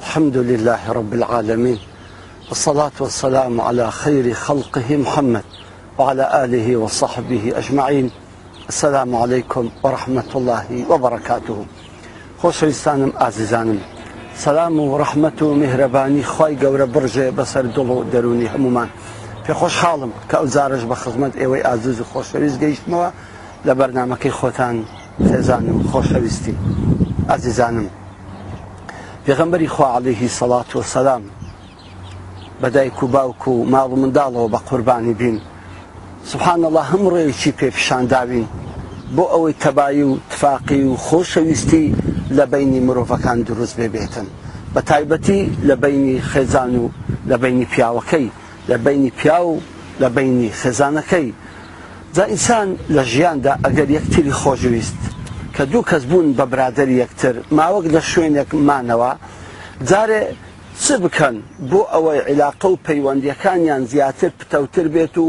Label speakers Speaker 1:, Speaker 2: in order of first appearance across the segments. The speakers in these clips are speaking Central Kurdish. Speaker 1: الحمد لله رب العالمين والصلاة والسلام على خير خلقه محمد وعلى آله وصحبه أجمعين السلام عليكم ورحمة الله وبركاته خوش ئازیزانم سەسلام سلام ورحمة مهرباني خواي خی برجة بسر دلو دروني همومان في خوش حالم كأزارج کە ايوي زارش خوش خزمەت قيشت موا و خوتان گەیشتمەوە خوش بەرنمەکەی خۆتان پێغەمبەری خوا عليهەیهی سەڵات و سەدام بەدایک و باوک و ماڵ و منداڵەوە بە قوربانی بین سبحان الله هەم ڕێویی پێپشانداوین بۆ ئەوەی تەبایی و تفاقی و خۆشەویستی لە بینی مرۆڤەکان دروست بێبێتن بە تایبەتی لە بینی خێزان و لە بینی پیاوەکەی لە بینی پیا و لە بینی خێزانەکەی جا ئینسان لە ژیاندا ئەگەر یەکتری خۆشویست کە دوو کەس بوون بە برادر یەکتر ماوەک لە شوێنێکمانەوە جارێ چ بکەن بۆ ئەوەی عیلاقە و پەیوەندیەکانیان زیاتر پتەوتر بێت و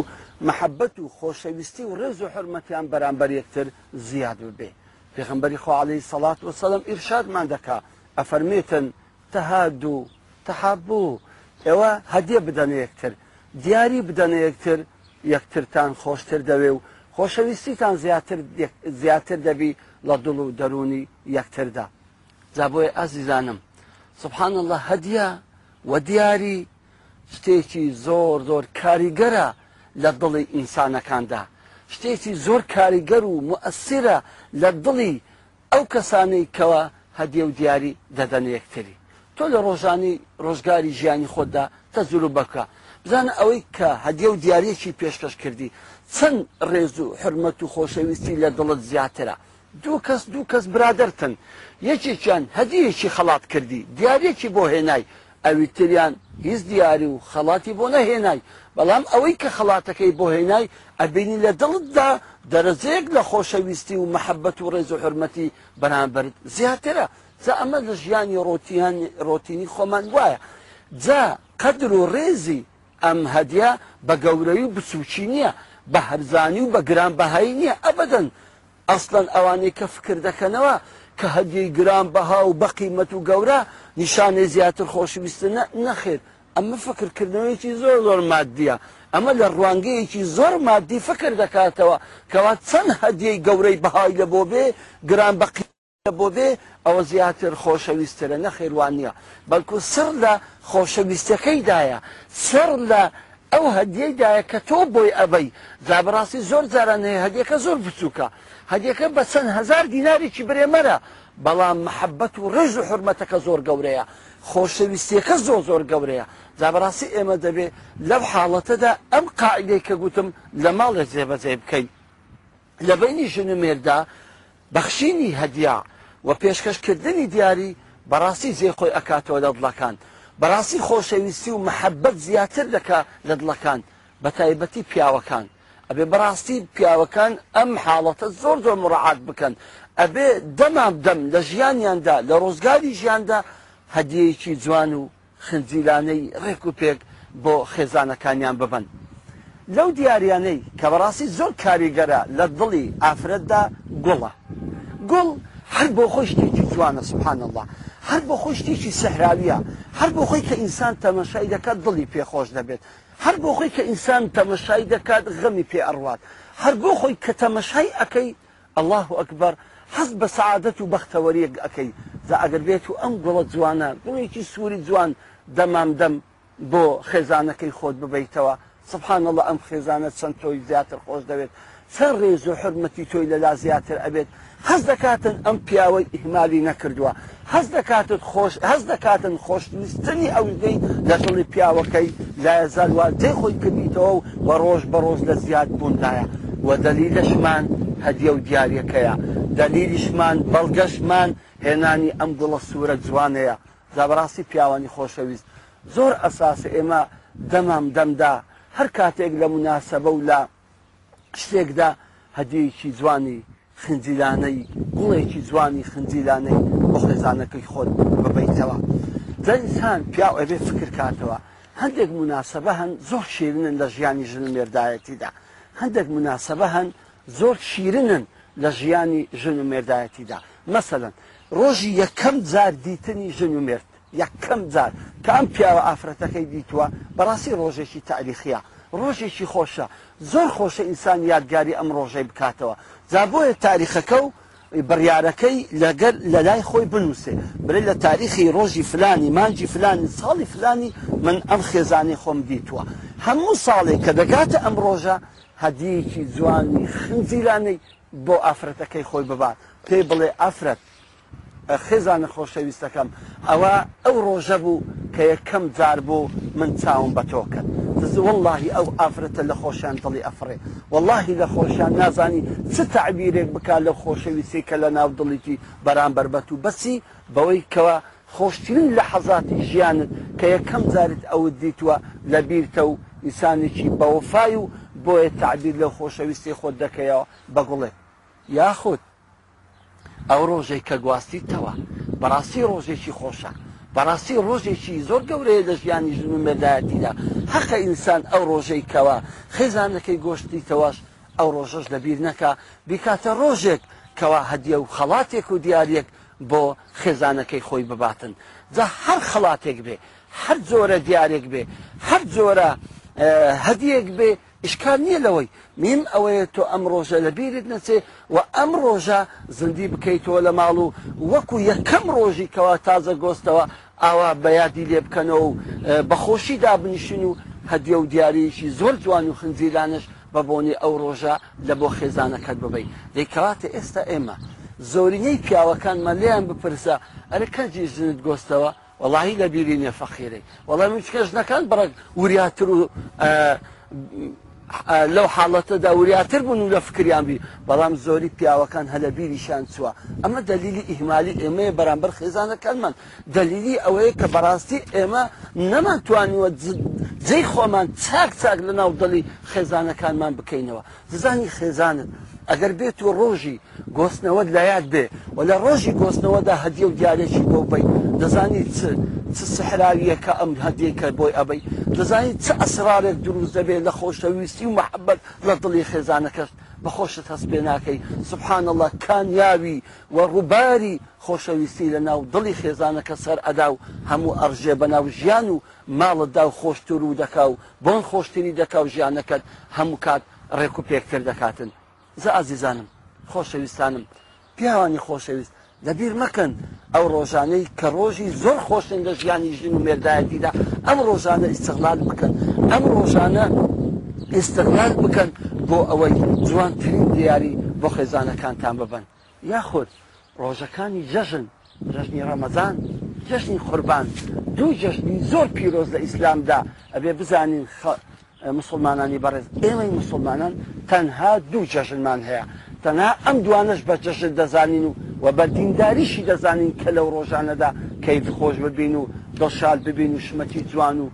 Speaker 1: محەبەت و خۆشەویستی و ڕێز و حرمەتیان بەرامبەر یەکتر زیاد بێ پێغمبەری خوالی سەڵات و سەڵم ئیرشادمان دەکا ئەفەرمێتن تەهاد و تەحابوو ئێوە هەدیە بدەنە یەکتر دیاری بدەنە یەکتر یەکترتان خۆشتر دەوێ و خۆشەویستیتان زیاتر دەبی لە دڵ و دەرونی یەکتردا زابۆی ئازیزانم سبحان الله هەدیە و دیاری شتێکی زۆر زۆر کاریگەرە لە دڵی ئینسانەکاندا شتێکی زۆر کاریگەر و مؤثرە لە دڵی ئەو کەسانەی کەوە هەدیە و دیاری دەدەن یەکتری تۆ لە ڕۆژانی ڕۆژگاری ژیانی خۆتدا تەزور بکە بزانە ئەوەی کە هەدیە و دیارەکی پێشکەش کردی چەند ڕێز و حرمەت و خۆشەویستی لە دڵت زیاترە دوو کەس دوو کەس برادرتن یەکێکیان هەدیەکی خەڵات کردی دیارێکی بۆ هێنای ئەوی تریان هیچ دیاری و خەڵاتی بۆ نەهێنای بەڵام ئەوەی کە خڵاتەکەی بۆ هێنای ئەبینی لە دڵتدا دەرەزەیەک لە خۆشەویستی و محەبەت و ڕێز و حرمەتی بەرامبرت زیاترە جا ئەمە لە ژیانی ڕۆتیان ڕۆتینی خۆمان وایە جا قدر و ڕێزی ئەم هەدیە بە گەورەی و بسوچی نییە بە هەرزانی و بە گرانبەهایی نییە ئەبدەن ئەسڵەن ئەوانەی کە فکر دەکەنەوە کە هەدیی گران بەها و بەقیمەت و گەورە نیشانێ زیاتر خۆشویستە نەخێر ئەمە فکرکردنەوەیکی زۆر زۆر مادیە ئەمە لە ڕوانگەیەکی زۆر مادی فکر دەکاتەوە کەوا چەند هەدیەی گەورەی بەهای لە بۆ بێ گران بەقی بۆ بێ ئەوە زیاتر خۆشەویسترە نەخێوانە بەڵکو سەر لە خۆشەویستەکەیدایە سەر لە ئەو هەدیەیدایە کە تۆ بۆی ئەبەی زابڕاستی زۆر جارانەیە هەدیەکە زۆر بچووکە هەدیەکە بە چەند هزار دینارێکی برێمەرە بەڵام محەبەت و ڕژ و حرمەتەکە زۆر گەورەیە خۆشەویستیەکە زۆ زۆر گەورەیە جابڕاستی ئێمە دەبێ لەو حاڵەتەدا ئەم قاعدەی کە گوتم لە ماڵێک زێبەجێ بکەین لە بینی ژن و مێردا بەخشینی هەدیا و پێشکەشکردنی دیاری بەڕاستی زێخۆی ئەکاتەوە لە دڵەکان بەڕاستی خۆشەویستی و محەبەت زیاتر دەکا لە دڵەکان بە تایبەتی پیاوەکان ئەبێ بەڕاستی پیاوەکان ئەم حاڵەتە زۆر زۆر مڕعات بکەن ئەبێ دەمان دەم لە ژیانیاندا لە ڕۆزگاری ژیاندا هەدیەیەکی جوان و خنجیلانەی ڕێک و پێک بۆ خێزانەکانیان ببن لەو دیاریانەی کە بەڕاستی زۆر کاریگەرە لە دڵی ئافرەتدا گوڵە گوڵ هەر بۆ خۆشتێکی جوانە سبحان الله هەر بۆ خۆشتێکی سەهراویە هەر بۆ خۆی کە ئینسان تەمەشای دەکات دڵی پێخۆش دەبێت هەر بۆ خۆی کە ئینسان تەمەشای دەکات غەمی پێ ئەڕوات هەر بۆ خۆی کە تەمەشای ئەەکەی الله ئەکبەر حەز بە سعادەت و بەختەوەریەک ئەەکەی زە ئەگەر بێت و ئەم گوڵە جوانە گوڵێکی سووری جوان دەمام دەم بۆ خێزانەکەی خۆت ببیتەوە سبحان الله ئەم خێزانە چەند تۆی زیاتر خۆش دەوێت چەند ڕێز و حرمەتی تۆی لەلا زیاتر ئەبێت هەز دەکاتن ئەم پیاوەی ئیهمالی نەکردووە هەز دەکاتت خۆش هەز دەکاتن خۆشنیستنی ئەوزەی لە دڵی پیاوەکەی لایەزالوا جێ خۆی کردیتەوە و بە ڕۆژ بە ڕۆژ لە زیاد بووندایە و دەلیلەشمان هەدیە و دیارەکەیە دەلیلیشمان بەڵگەشمان هێنانی ئەم دڵە سوورە جوانەیە زابڕاستی پیاوانی خۆشەویست زۆر ئەساس ئێمە دەمام دەمدا هەر کاتێک لە مناسبە و لە شتێکدا هەدیەیەکی جوانی خنجیلانەی گوڵێکی جوانی خنجیلانەی بۆ خێزانەکەی خۆت ببیتەوە دەئسان پیا ئەبێ فکر کاتەوە هەندێک مناسبە هەن زۆر شیرنن لە ژیانی ژن مێردایەتیدا هەندێک مناسبە هەن زۆر شیرنن لە ژیانی ژن و مێردایەتیدا مثلەن ڕۆژی یەکەم جار دیتنی ژن و مرد یەکەم جار کە ئەم پیاوە ئافرەتەکەی دیتووە بەڕاستی ڕۆژێکی تاریخە ڕۆژێکی خۆشە زۆر خۆشە ئینسان یادگاری ئەم ڕۆژەی بکاتەوە جابۆیە تاریخەکە و بڕیارەکەی لەگەر لە لای خۆی بنووسێ برێ لە تاریخی ڕۆژی فلانی مانجی فلانی ساڵی فلانی من ئەم خێزانی خۆم دیتووە هەموو ساڵێک کە دەگاتە ئەم ڕۆژە هەدیەکی جوانی خنجیرانەی بۆ ئافرەتەکەی خۆی ببات پێی بڵێ ئافرەت خێزانە خۆشەویستەکەم ئەوە ئەو ڕۆژە بوو کە یەکەم جار بوو من چاوم بە تۆکرد واللهی ئەو ئافرەتە لە خۆشیان دڵی ئەفرێ واللهی لە خۆشیان نازانی چ تعبیرێک بک لە خۆشەویستی کە لە ناو دڵیتی بەرامبەر بەت و بەسی بەوەی کەوە خۆشترین لە حەزاتی ژیانت کە یەکەم جارت ئەوت دیتوە لە بیرتە و ئیسانێکی بەوەفای و بۆیە تعبیر لە خۆشەویستی خۆت دەکەیەوە بەگوڵێ یاخود ئەو ڕۆژێک کە گواستیتەوە بەڕاستی ڕۆژێکی خۆشە بەڕاستی ڕۆژێکی زۆر گەورەیە لە ژیانی ژن و مێدایەتیدا حەقە ئینسان ئەو ڕۆژەی کەوە خێزانەکەی گۆشتی تەواش ئەو ڕۆژەش لەبیر نەکە بیکاتە ڕۆژێک کەوا هەدیە و خەڵاتێک و دیارێک بۆ خێزانەکەی خۆی بباتن جا هەر خەڵاتێک بێ هەر جۆرە دیارێک بێ هەر جۆرە هەدیەک بێ ئشکال نییە لەوەی میم ئەوەیە تۆ ئەم ڕۆژە لە بیرت نەچێ و ئەم ڕۆژە زندی بکەیتەوە لە ماڵ و وەکو یەکەم ڕۆژی کەوا تازە گۆستەوە ئاوا بەیادی لێ بکەنەوە و بەخۆشی دابنیشن و هەدیە و دیارەیەکی زۆر جوان و خنجیرانش بە بۆنی ئەو ڕۆژە لە بۆ خێزانەکەت ببی لێکەواتە ئێستا ئێمە زۆرینەی پیاوەکانمان لێیان بپرسە ئەرە کەجی ژنت گۆستەوە وڵی لە بیرینە فەخیرەی وەڵام من کەژنەکان بڕک وریاتر و لەو حاڵەتە داوریاتر بوون و لە فکریان بی بەڵام زۆری پیاوەکان هەلە بیریشان چووە ئەمە دلیلی ئیهمالی ئێمەیە بەرامبەر خێزانەکانمان دلیلی ئەوەیە کە بەڕاستی ئێمە نەمانتوانیوە جێی خۆمان چاک چاک لە ناو دڵی خێزانەکانمان بکەینەوە زانی خێزانن ئەگەر بێت و ڕۆژی گۆستنەوە لایات بێ و لە ڕۆژی گۆستنەوەدا هەدیە و دیارێکی بۆ بین دەزانی چ چ سحراویەکە ئەم هەدێکە بۆی ئەبەی دەزانیت چه ئەسرارێک دروست دەبێت لە خۆشەویستی و مححبەت لە دڵی خێزانەکەش بەخۆشت هەست پێ ناکەی سبحان الله کانیاوی و ڕووباری خۆشەویستی لە ناو دڵی خێزانەکە سەر ئەدا و هەموو ئەرژێ بە ناو ژیان و ماڵتدا و خۆشتور و دەکا و بۆن خۆشتنی دەکا و ژیانەکەت هەموو کات ڕێک و پێکتر دەکاتن زە ئازیزانم خۆشەویستانم پیاوانی خۆشەویست لەبیر مەکەن ئەو ڕۆژانەی کە ڕۆژی زۆر خۆشن لە ژیانی ژین و مێردایەتیدا ئەم ڕۆژانە ئیسەغلال بکەن ئەم ڕۆژانە ئیسەغلال بکەن بۆ ئەوەی جوانترین دیاری بۆ خێزانەکانتان ببن یاخود ڕۆژەکانی جەژن جەژنی ڕەمەزان جەژنی قوربان دوو جەژنی زۆر پیرۆز لە ئیسلامدا ئەبێ بزانین مسلمانانی بەڕێز ئێمەی مسلمانان تەنها دوو جەژنمان هەیە تەنا ئەم دوانش بە چەشت دەزانین و و بەدینداریشی دەزانین کە لەو ڕۆژانەدا کەیف خۆش ببین و دڵشال ببین و شمەتی جوان و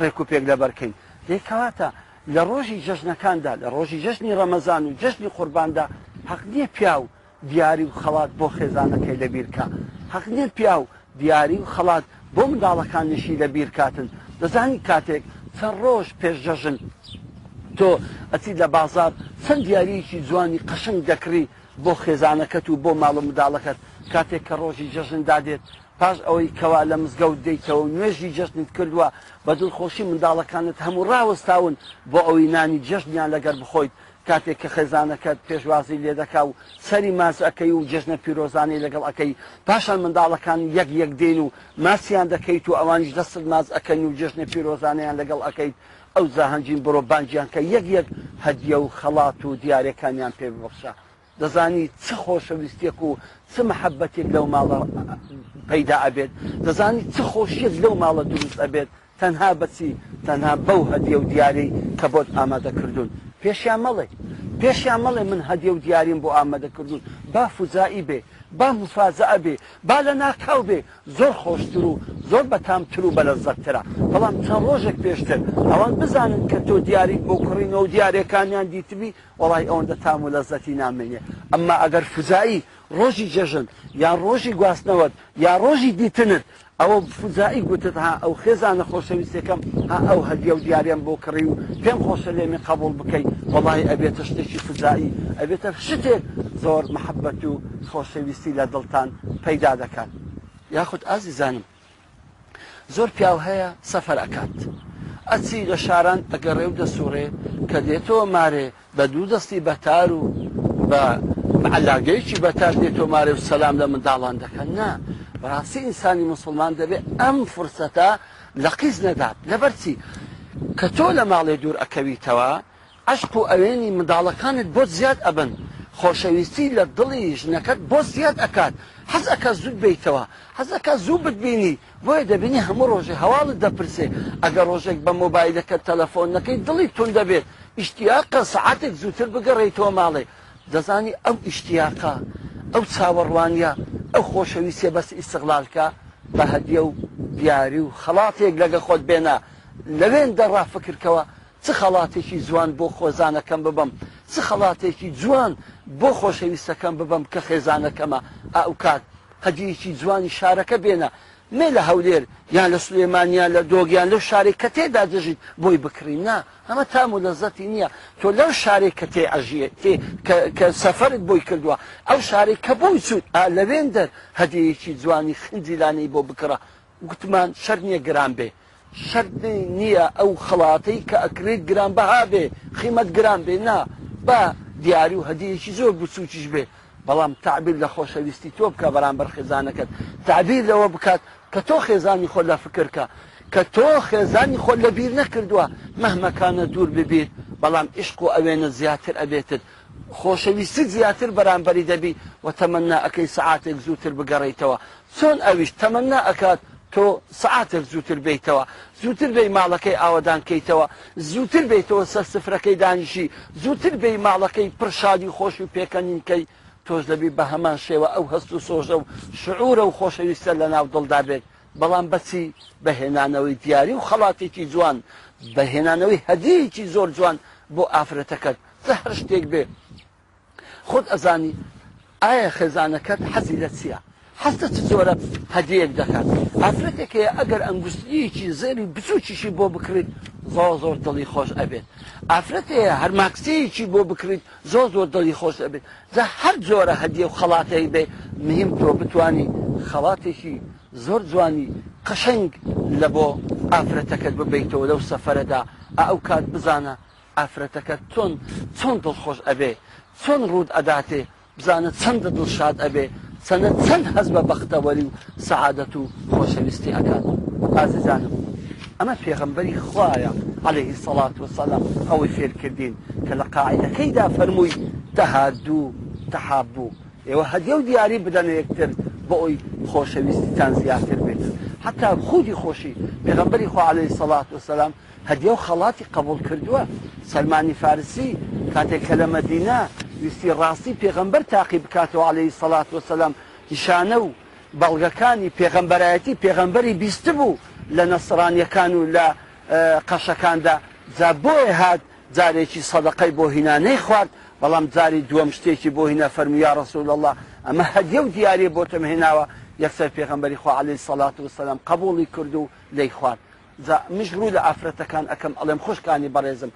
Speaker 1: ڕێک و پێک لەبەرکەین لێکاتە لە ڕۆژی جەژنەکاندا لە ڕۆژی جەژنی ڕەمەزان و جەژنی قورباندا حەق نییە پیا و دیاری و خەڵات بۆ خێزانەکەی لەبیرکە حەق نێت پیا و دیاری و خەڵات بۆ منداڵەکان نشی لەبیرکاتن دەزانی کاتێک چەند ڕۆژ پێشجەژن تۆ ئەتی لە بازار چەند دیارەیەکی جوانی قەشنگ دەکری بۆ خێزانەکەت و بۆ ماڵ منداڵەکەت کاتێک کە ڕۆژی جەژندا دێت پاش ئەوەی کەوا لە مزگەوت دەیتەوە نوێژی جەستنت کردووە بە دڵخۆشی منداڵەکانت هەموو ڕاوەستاون بۆ ئەوەی نانی جەشتیان لەگەر بخۆیت کاتێک کە خێزانەکەت پێشوازی لێ دەکا و سەری ماسەکەی و جژنە پیرۆزانی لەگەڵ ئەەکەی پاشان منداڵەکان یەک یەک دێن و ماسییان دەکەیت و ئەوانش دەست ماز ئەەکەن و جژنە پیرۆزانیان لەگەڵ ئەەکەیت ئەو زاهنجین بڕۆ بانجیان کە یەک یەک هەدیە و خەڵات و دیارەکانیان پێ ببخشە دەزانی چه خۆشەویستێک و چ محەبەتێک لەو ماڵە پەیدا ئەبێت دەزانی چ خۆشیت لەو ماڵە دروست ئەبێت تەنها بەچی تەنها بەو هەدیە و دیارەی کە بۆت ئامادەکردون پێشیان مەڵێ پێشیان مەڵێ من هەدیە و دیاریم بۆ ئامادەکردون با فزایی بێ با مفاازە بێ با لە ناکاو بێ زۆر خۆشتر و زۆر بەتامتر و بەلەزەکترا بەڵام چەند ڕۆژێک پێشتر ئەوان بزانن کە تۆ دیاریت بۆ کوڕینەوە و دیارەکانیان دیتمی وڵی ئەوەندە تام و لەزەتی نامێنێ ئەمما ئەگەر فزایی ڕۆژی جەژن یان ڕۆژی گواستنەوەت یا ڕۆژی دیتنت ئەوە فزایی گوتت ها ئەو خێزانە خۆشەویستەکەم ها ئەو هەدیە و دیاریان بۆ کڕی و پێم خۆشە لێمە قبول بکەیت وڵی ئەبێتە شتێکی فزایی ئەبێتە شتێک زۆر محەبەت و خۆشەویستی لە دڵتان پەیدا دەکات یاخود ئازی زانم زۆر پیاو هەیە سەفەر ئەکات ئەچی لە شاران ئەگەڕێ و دەسوڕێ کە دێتەوە مارێ بە دوو دەستی بەتار و بە علاگەیکی بەتار دێتەوە مارێ و سەسلام لە منداڵان دەکەن نا بەڕاستی ئینسانی مسلمان دەبێت ئەم فرسەتە لە قیز نەدات لەبەرچی کە تۆ لە ماڵێ دوور ئەکەویتەوە عشق و ئەوێنی منداڵەکانت بۆ زیاد ئەبن خۆشەویستی لە دڵی ژنەکەت بۆ زیاد ئەکات حەز ئەکە زود بیتەوە حەزەکە زوو بتبینی بۆیە دەبینی هەموو ڕۆژێ هەواڵت دەپرسێ ئەگە ڕۆژێک بە مۆبایلەکە تەلەفۆنەکەی دڵی تون دەبێت ئیشتیاقە سعاتێک زووتر بگەڕێیتەوە ماڵێ دەزانی ئەو ئیشتیاقە ئەو چاوەڕوانیا ئەو خۆشەویستێ بەس ئیسەغلالکە بە هەدیە و دیاری و خەڵاتێک لەگە خۆت بێنە لەوێن دەڕافکردکەوە چ خەڵاتێکی جوان بۆ خۆزانەکەم ببم چ خەڵاتێکی جوان بۆ خۆشەویستەکەم ببم کە خێزانەکەمە ئاوکات قەدیەکی جوانی شارەکە بێنە مێ لە هەولێر یان لە سلێمانیان لە دۆگیان لەو شارێک کە تێدا دەژیت بۆی بکرین نا ئەمە تام و لەزەتی نییە تۆ لەو شارێک کە تێ ئەژیە کە سەفرت بۆی کردووە ئەو شارێک کە بۆی چوت لەوێن دەر هەدیەکی جوانی خنجیلانەی بۆ بکڕە گوتمان شەرنیە گران بێ شەردی نییە ئەو خڵاتەی کە ئەکرێت گران بەها بێ خیمەت گران بێ نا بە دیاری و هەدیەکی زۆر بچوچش بێ بەڵام تعبیر لە خۆشەویستی تۆ بکە بەرامبەر خێزانەکەت تعبیر لەوە بکات کە تۆ خێزانی خۆ لە فکرکە کە تۆ خێزانی خۆ لە بیر نەکردووە مەهمەکانە دوور ببیت بەڵام عشق و ئەوێنە زیاتر ئەبێتت خۆشەویستی زیاتر بەرامبەری دەبی و تەمەنا ئەەکەی سعاتێک زووتر بگەڕیتەوە چۆن ئەویش تەمەنا ئەکات تۆ سعاتر زووتر بیتەوە زووتر بی ماڵەکەی ئاوادان کەیتەوە زووتر بیتەوە سەر سفرەکەی دانیشی زووتر بی ماڵەکەی پرشادی خۆشی و پێکەنینکەی تۆش دەبی بە هەمان شێوە ئەو هەست و سۆژە و شعورە و خۆشەویستە لە ناو دڵدا بێت بەڵام بەچی بەهێنانەوەی دیاری و خەڵاتێکی جوان بەهێنانەوەی هەدیکی زۆر جوان بۆ ئافرەتەکەت زە هەر شتێک بێ خۆت ئەزانی ئایا خێزانەکەت حەزی لە چییە حەستت زۆرە هەدیەک دەکات ئافرەتێکی ئەگەر ئەنگستیەکی زێری بچوچیشی بۆ بکریت زۆ زۆر دڵی خۆش ئەبێت ئافرەتەیە هەرماکسەیەکی بۆ بکریت زۆ زۆر دڵی خۆش ئەبێت زە هەر جۆرە هەدیە و خەڵاتەی بێ مهم تۆ بتانی خەڵاتێکی زۆر جوانی قەشنگ لە بۆ ئافرەتەکەت ببیتەوە لەو سەفەردا ئەو کات بزانە ئافرەتەکە چۆن چۆن دڵخۆش ئەبێ چۆن ڕوود ئەداتێ بزانە چەندە دڵشاد ئەبێ سنة چەند هەز بە بەختەوەری و سەعادەت و خۆشەویستی ئەکات ئازیزانم ئەمە پێغمبەری خوایە عليه سەڵات وسەلام ئەوەی فێرکردین کە لە قاعدەکەیدا فەرمووی تەهادوو تەحابوو ئێوە هەدیە و دیاری بدەن یەکتر بە ئەوی خۆشەویستیتان زیاتر بێت حتا خودی خۆشی پێغمبەری خو عليه سەڵات وسەلام هەدیە و خەڵاتی قبول کردووە سلمانی فارسی کاتێک کە لە مدینە ویستی ڕاستی پێغەمبەر تاقی بکاتەوە عليهەی سەلات وسلام نیشانە و بەڵگەکانی پێغەمبەرایەتی پێغەمبەری بیست بوو لە نەسرانیەکان و لە قەشەکاندا جا بۆیە هات جارێکی سەدەقەی بۆ هینانەی خوارد بەڵام جاری دووەم شتێکی بۆ هینە فەرمویا ڕسول الله ئەمە هەدیە و دیارێ بۆتم هێناوە یەکسەر پێغمبەری خوا عليهەی سەلات وسلام قبولی کرد و لی خوارد مش ڕوو لە ئافرەتەکان ئەەکەم ئەڵێم خوشکانی بەڕێزم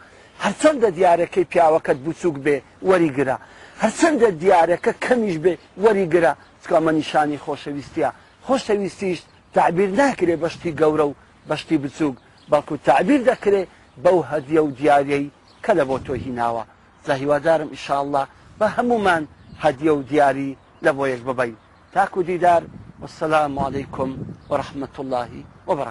Speaker 1: هەرچەندە دیارەکەی پیاوەکەت بچووک بێ وەریگرا هەرچەندە دیارەکە کەمیش بێ وەریگرا چکە مە نیشانی خۆشەویستە خۆشەویستیش تعبیر ناکرێ بەشتی گەورە و بەشتی بچووک بەڵکو تعبیر دەکرێ بەو هەدیە و دیارەی کە لە بۆ تۆ هیناوە زەهیوادارم ئیشاءله بە هەمومان هەدیە و دیاری لە بۆ یەک ببین تاکو دیدار والسلام عليكم ورحمة الله وبركاته